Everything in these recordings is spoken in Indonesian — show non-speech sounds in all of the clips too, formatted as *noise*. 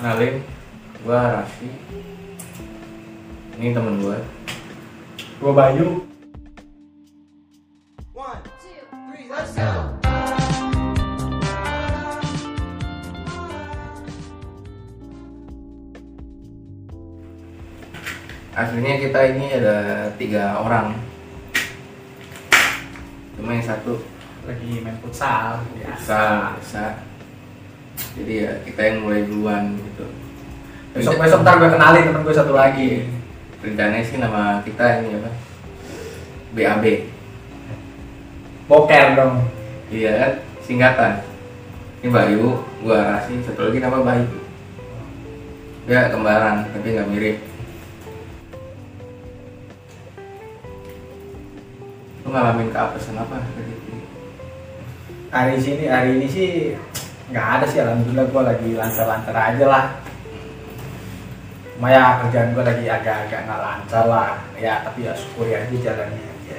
kenalin gua Raffi ini temen gua Gua Bayu. One, two, three, let's go. aslinya kita ini ada tiga orang cuma yang satu Lagi main futsal. bisa bisa jadi ya kita yang mulai duluan gitu. Besok besok ntar gue kenalin temen gue satu lagi. rencananya sih nama kita ini apa? BAB Boker dong. iya kan singkatan. Ini Bayu gua Rasi satu lagi nama Bayu. Dia kembaran tapi nggak mirip. Lu ngalamin keapesan apa? Tadi Hari sini hari ini sih nggak ada sih alhamdulillah gue lagi lancar-lancar aja lah. Cuma ya kerjaan gue lagi agak-agak nggak lancar lah. Ya tapi ya syukuri aja jalannya aja.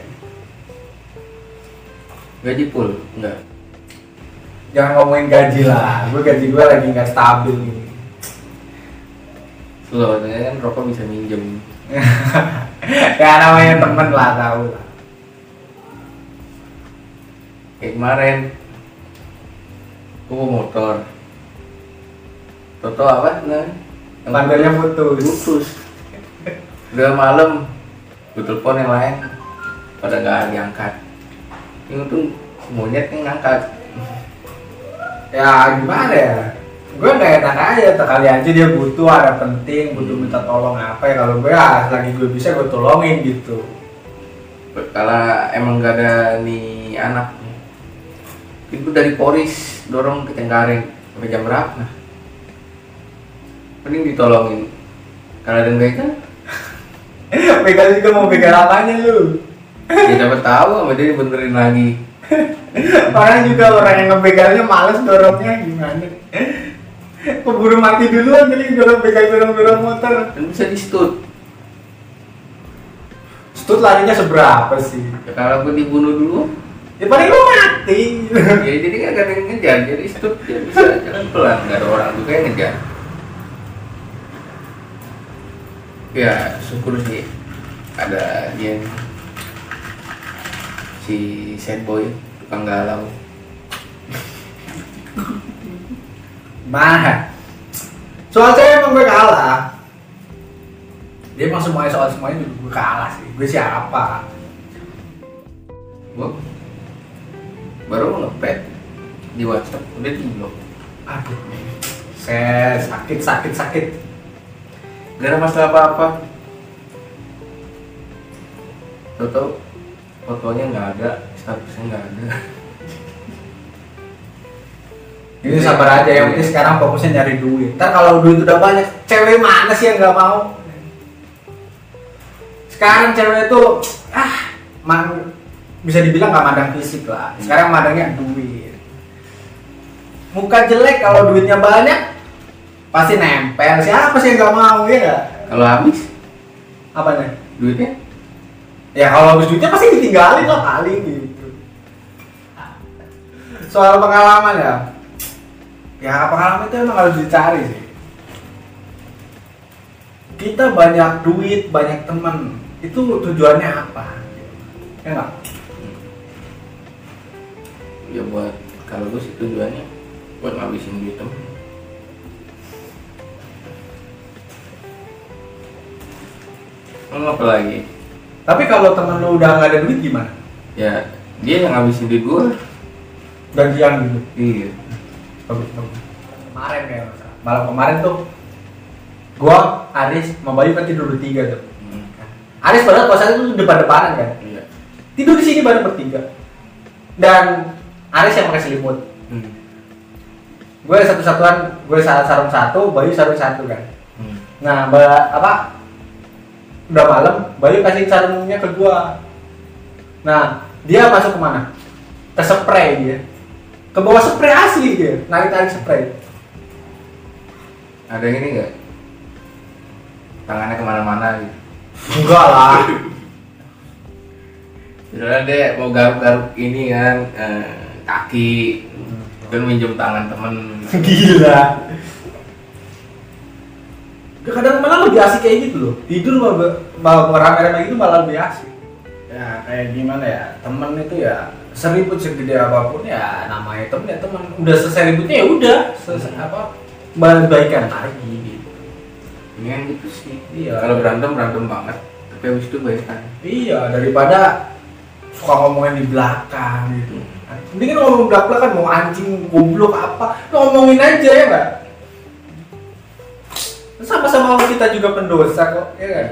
gaji full enggak Jangan ngomongin gaji lah. Gue gaji gue lagi nggak stabil nih. Slow, kan rokok bisa minjem *laughs* ya namanya temen lah tahu lah. kayak kemarin bawa motor. Toto apa? Nah yang Bandelnya putus. putus. Udah malam. Gue telepon yang lain. Pada nggak diangkat ini untung monyet yang ngangkat. Ya gimana ya? Gue nggak enak aja kali aja dia butuh ada penting butuh minta tolong apa ya. Kalau gue ya lagi gue bisa gue tolongin gitu. Kalau emang nggak ada nih anak itu dari Poris dorong ke Cengkareng sampai jam berapa? Nah. Mending ditolongin. Kalau ada kan pegang *laughs* juga mau pegang apanya lu? Ya dapat tahu sama dia benerin lagi. *laughs* Orang juga orang yang ngepegangnya males dorongnya gimana? Keburu mati duluan jadi dorong pegang dorong dorong motor. Dan bisa di stud stut larinya seberapa sih? Ya, kalau gue dibunuh dulu ya paling lu mati ya jadi kan gak ada yang ngejar jadi stud dia bisa jalan pelan gak ada orang juga yang ngejar ya syukur sih ada dia si sad boy tukang galau Nah, soal cewek emang gue kalah. Dia emang semuanya soal semuanya juga gue kalah sih. Gue siapa? gue baru ngepet di WhatsApp udah di blok Aduh, saya sakit sakit sakit. gak ada masalah apa apa Toto fotonya nggak ada statusnya nggak ada Ini sabar aja yang penting sekarang fokusnya nyari duit. Ntar kalau duit udah banyak, cewek mana sih yang nggak mau? Sekarang cewek itu ah man, bisa dibilang nggak mandang fisik lah. Sekarang mandangnya duit. Muka jelek kalau duitnya banyak pasti nempel. Siapa sih yang nggak mau ya nggak? kalau habis Apanya? duitnya Ya kalau habis duitnya pasti ditinggalin lah kali gitu. Soal pengalaman ya, ya pengalaman itu emang harus dicari sih. Kita banyak duit, banyak teman, itu tujuannya apa? Ya nggak? Ya buat kalau gue sih tujuannya buat ngabisin duit temen Lo apa lagi? Tapi kalau temen lu udah nggak ada duit gimana? Ya dia yang ngabisin duit gue Gantian gitu. Iya Bagus, bagus. Kemarin kayak masalah. malam kemarin tuh, gua Aris sama Bayu kan tidur bertiga tuh. Hmm, Aris padahal kosannya tuh depan-depanan kan. Iya tidur di sini bareng bertiga dan Aris yang pakai selimut. Hmm, gue satu-satuan gue sa- sarung satu Bayu sarung satu kan. Hmm. nah mbak apa udah malam Bayu kasih sarungnya ke gua. Nah dia masuk ke mana? Ke spray dia. Ke bawah spray asli dia narik narik spray. Ada yang ini nggak? Tangannya ke mana-mana gitu. Enggak lah. *laughs* Misalnya dia mau garuk-garuk ini kan eh, Kaki Dan minjem tangan temen. *laughs* Gila. Ya, kadang malah lebih asik kayak gitu loh. Tidur malah malah rame-rame gitu malah lebih asik. Ya kayak gimana ya temen itu ya seribut segede apa pun ya namanya temen ya temen. Udah selesai ributnya ya udah selesai apa baikan lagi gitu. Ini kan gitu sih. Iya. kalau berantem berantem banget. Tapi habis itu baikan iya daripada suka ngomongin di belakang gitu. Mendingan ngomong belak belakan mau anjing goblok apa? Ngomongin aja ya nggak? Sama-sama kita juga pendosa kok ya kan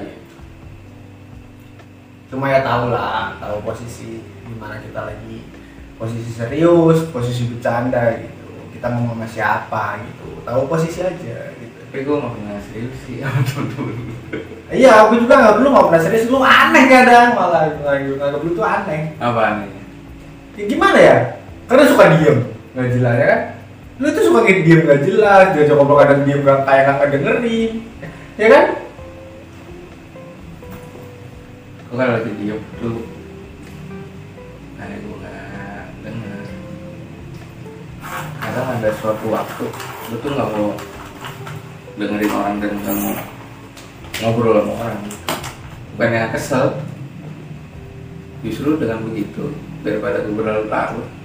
cuma ya tahu lah tahu posisi di mana kita lagi. Posisi serius posisi bercanda gitu. Kita ngomong sama siapa gitu. Tahu posisi aja tapi gue nggak pernah serius sih sama temen iya aku juga nggak belum nggak pernah serius. Lu aneh kadang malah nggak nggak lu tuh aneh. Apa nih ya gimana ya? Karena suka diem nggak jelas ya kan? Lu tuh suka kayak diem nggak jelas diajak ngobrol kadang diem nggak kayak nggak ngedengerin ya kan? Gue kalau lagi diem tuh. Kayak gue nggak denger. Kadang ada suatu waktu lu tuh nggak mau dengerin orang dan mau ngobrol sama orang. Bukan yang kesel. Justru dengan begitu daripada gue berlarut-larut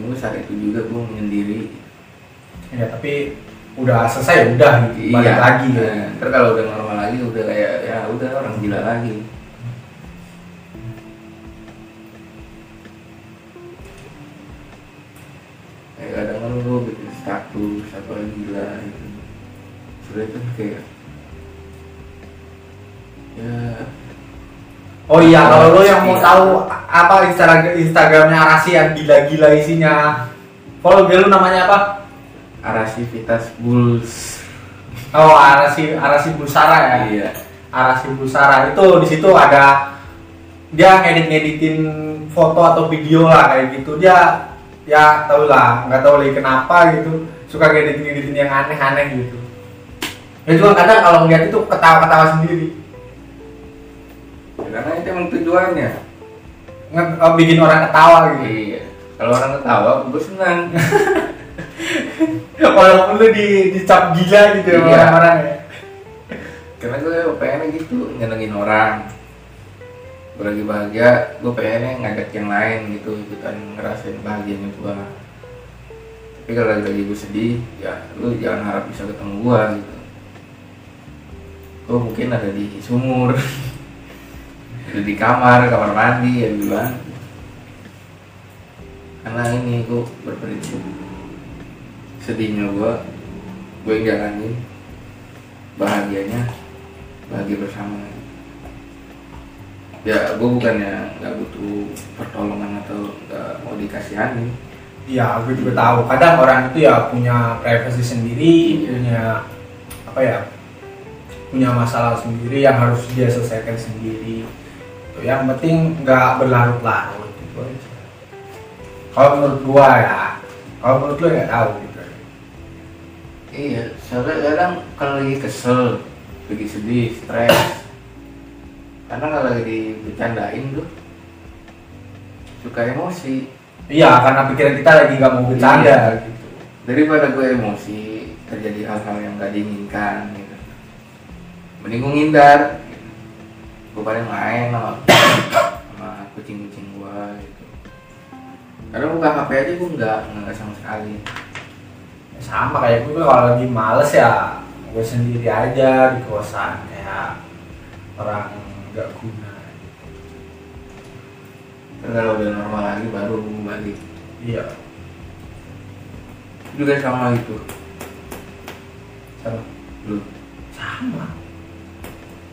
gue saat itu juga gue menyendiri. Ya tapi udah selesai udah gitu balik lagi. Ya Nah, ntar kalau udah normal lagi udah kayak ya udah orang gila lagi sudah kan kayak ya oh iya kalau lo yang mau tahu apa Instagram Instagramnya Arasi yang gila-gila isinya. Follow dia lu namanya apa? Arasivitas bulls. Oh Arasi Arasi Busara ya? Iya. Arasi Busara itu di situ ada dia ngedit-ngeditin foto atau video lah kayak gitu. Dia ya tau lah nggak tahu lagi kenapa gitu. Suka ngedit-ngeditin yang aneh-aneh gitu ya juga kadang kalau ngeliat itu ketawa-ketawa sendiri. Ya, karena itu emang tujuannya. Nge- oh, bikin orang ketawa gitu. Iya. Kalau orang ketawa gue senang. *laughs* Walaupun lu di dicap gila gitu ya Iya. orang-orang ya. Karena gue pengennya gitu nyenengin orang. Gue lagi bahagia gue pengennya ngajak yang lain gitu ikutan ngerasain bahagianya gue tapi kalau lagi lagi gue sedih ya lu jangan harap bisa ketemu gue gitu gue mungkin ada di sumur. Ada di kamar kamar mandi ya bilang karena ini gue berprinsip sedihnya gue gue jalanin. Bahagianya bahagia bersama. Ya gue bukannya nggak butuh pertolongan atau nggak mau dikasihani. Iya, aku juga tahu. Kadang orang itu ya punya privasi sendiri, Iya. punya apa ya, punya masalah sendiri yang harus dia selesaikan sendiri. Tuh, yang penting nggak berlarut-larut gitu aja. Kalau menurut gua ya, kalau menurut lu nggak tahu gitu. iya soalnya kadang kalau lagi kesel lagi sedih stres karena kalau lagi dibercandain tuh suka emosi Iya, karena pikiran kita lagi nggak mau bercanda Iya. gitu. daripada gue emosi terjadi hal-hal yang gak diinginkan gitu mending gue ngindar. Gitu. gue paling main sama sama kucing-kucing gue gitu. Kadang buka HP aja gue nggak nggak sama sekali. Ya, sama kayak gue kalau lagi males ya, gue sendiri aja di kosan kayak orang nggak guna. Terus kalau udah normal lagi baru gue balik. Iya, juga sama gitu sama. lu. Sama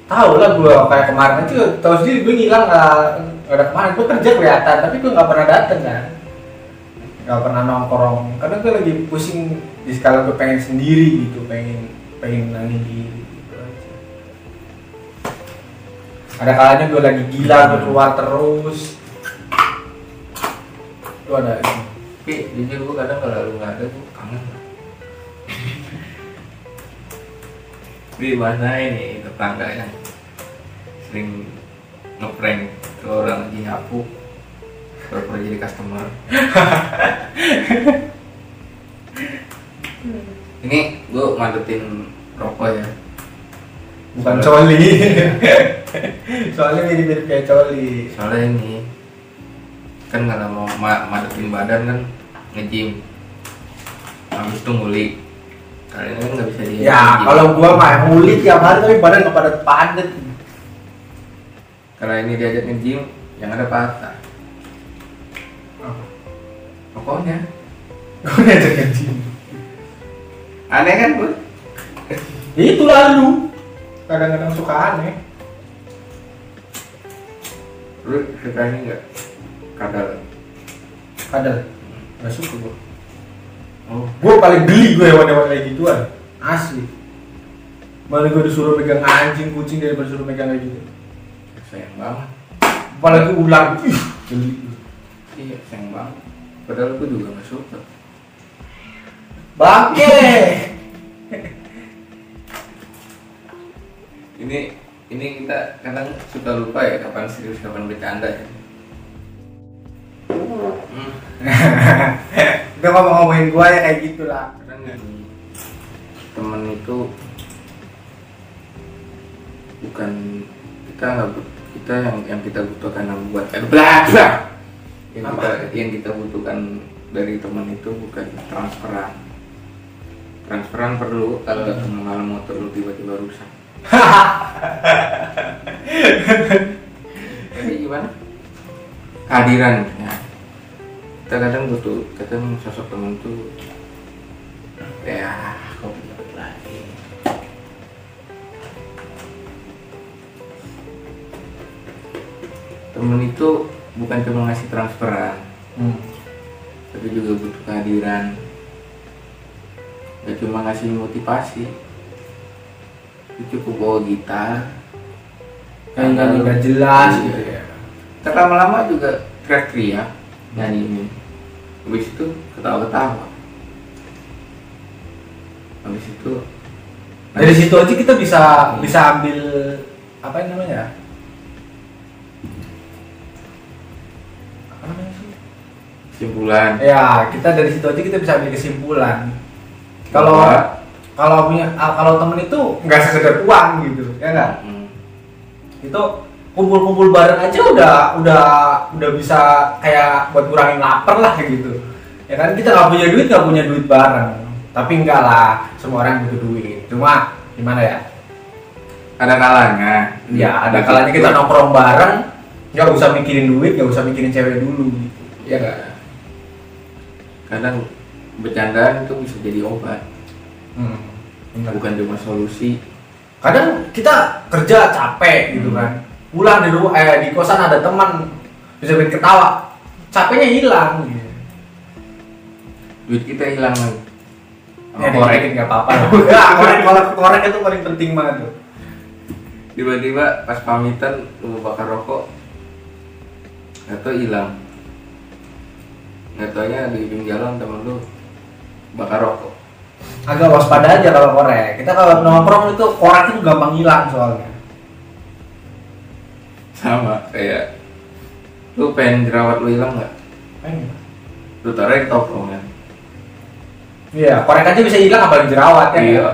tahu lah gue kayak kemarin aja tahu sendiri gue ngilang nggak nggak ada kemarin. Gue kerja kelihatan tapi gue nggak pernah dateng kan. Nggak pernah nongkrong. Karena gue lagi pusing di skala gue pengen sendiri gitu pengen pengen nangin diri gitu aja ada kalanya gue lagi gila gue keluar terus. Itu ada tapi jujur gue kadang kalau lu nggak ada gue kangen. *laughs* Di mana ini tetangga yang sering ngeprank ke orang lagi nyapu pura-pura jadi customer. Ini gue mantetin rokok ya. Bukan coli. Soalnya mirip-mirip kayak coli. Soalnya ini kan kalau mau ma madetin badan kan nge-gym. Habis itu ngulik kalian kan nggak bisa ya kalau gua mah ngulik tiap hari tapi badan nggak pada padat. Kalau ini diajak nge-gym yang ada patah. Pokoknya. Gua ngajak nge-gym aneh kan bu? Itu lalu kadang-kadang suka aneh. Lu suka ini nggak? Kadal. Kadang nggak suka gua oh. Gua paling geli gua hewan-hewan kayak gituan. Asli. Malah gua disuruh megang anjing kucing daripada disuruh megang kayak gitu. Sayang banget. Apalagi ular. Ih geli. Iya sayang banget. Padahal gue juga nggak suka. Bangke. *laughs* Ini ini kita kadang suka lupa ya kapan serius kapan bercanda ya. Hmm. *laughs* udah ngomong-ngomongin gua ya kayak gitu lah kadang kan temen itu bukan kita nggak kita yang yang kita butuhkan buat eh, blah, blah. yang kita yang kita butuhkan dari teman itu bukan transferan. Transferan perlu kalau malam motor lu tiba-tiba rusak. *laughs* Jadi gimana? Kehadiran ya kita kadang butuh kadang sosok teman tuh ya kau bilang lagi? Temen itu bukan cuma ngasih transferan hmm. tapi juga butuh kehadiran. Gak cuma ngasih motivasi itu cukup bawa gitar. Kayak nggak jelas gitu ya. Ntar lama-lama juga teriak-teriak nyanyi ini. Habis itu ketawa-ketawa. Habis itu dari situ aja kita bisa bisa ambil apa yang namanya? Apa namanya sih? kesimpulan. Ya kita dari situ aja kita bisa ambil kesimpulan. Kalau kalau punya kalau temen itu nggak sekedar uang gitu ya nggak? Hmm. itu kumpul-kumpul bareng aja udah udah udah bisa kayak buat kurangin lapar lah gitu. Ya kan kita nggak punya duit nggak punya duit bareng. Tapi enggak lah semua orang butuh duit. Cuma gimana ya? Ada kalanya. Ya ada kalanya kita nongkrong bareng nggak usah mikirin duit nggak usah mikirin cewek dulu. Gitu ya nggak? Kadang bercandaan itu bisa jadi obat. Hmm, bener. bukan cuma solusi. Kadang kita kerja capek gitu Hmm. kan pulang di rumah eh di kosan ada teman bisa bikin ketawa capeknya hilang gitu. duit kita hilang lagi Ya, korek nggak apa-apa. *laughs* ya, *laughs* korek, korek, korek itu paling penting banget tuh. tiba-tiba pas pamitan lu bakar rokok nggak tau hilang nggak taunya di ujung jalan temen lu bakar rokok Agak waspada aja kalau korek. Kita kalau nongkrong itu korek itu gampang hilang soalnya. Sama kayak lu pengen jerawat lu hilang nggak Pengen. lu taruh di toprongan Iya, korek aja bisa hilang apalagi jerawat ya. iya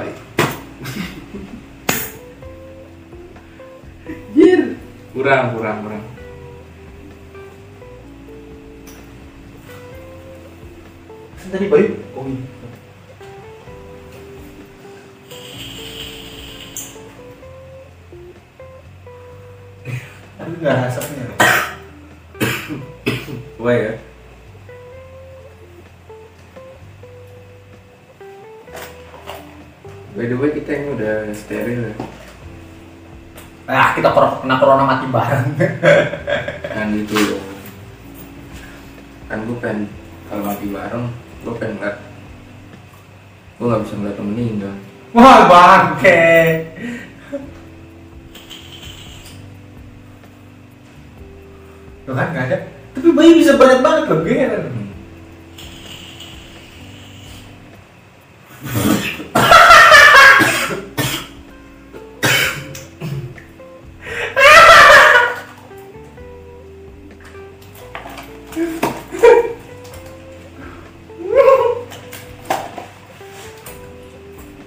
Jir. kurang kurang kurang Tadi bayu. Oh iya. Nggak asapnya. Wah ya By the way kita ini udah steril ya Nah, kita kena corona mati bareng. kan gitu loh kan gue pengen kalau mati bareng gue pengen ngeliat gue nggak bisa ngeliat temen meninggal Wah, bangke. Tuh kan nggak ada. Tapi bayi bisa banyak banget loh, gue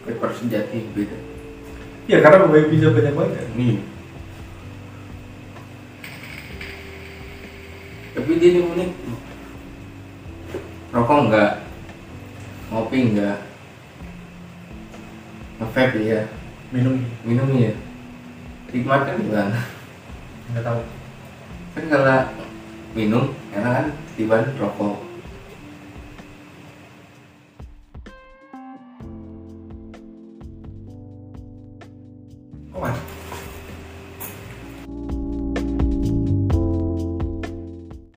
rekor sejati beda. Ya karena bayi bisa banyak banget. Kan unik. Rokok enggak, ngopi enggak, nge-vape ya, minum minum ya. Nikmat kan bukan? nggak tahu Kan kalau minum, enak kan tiba rokok.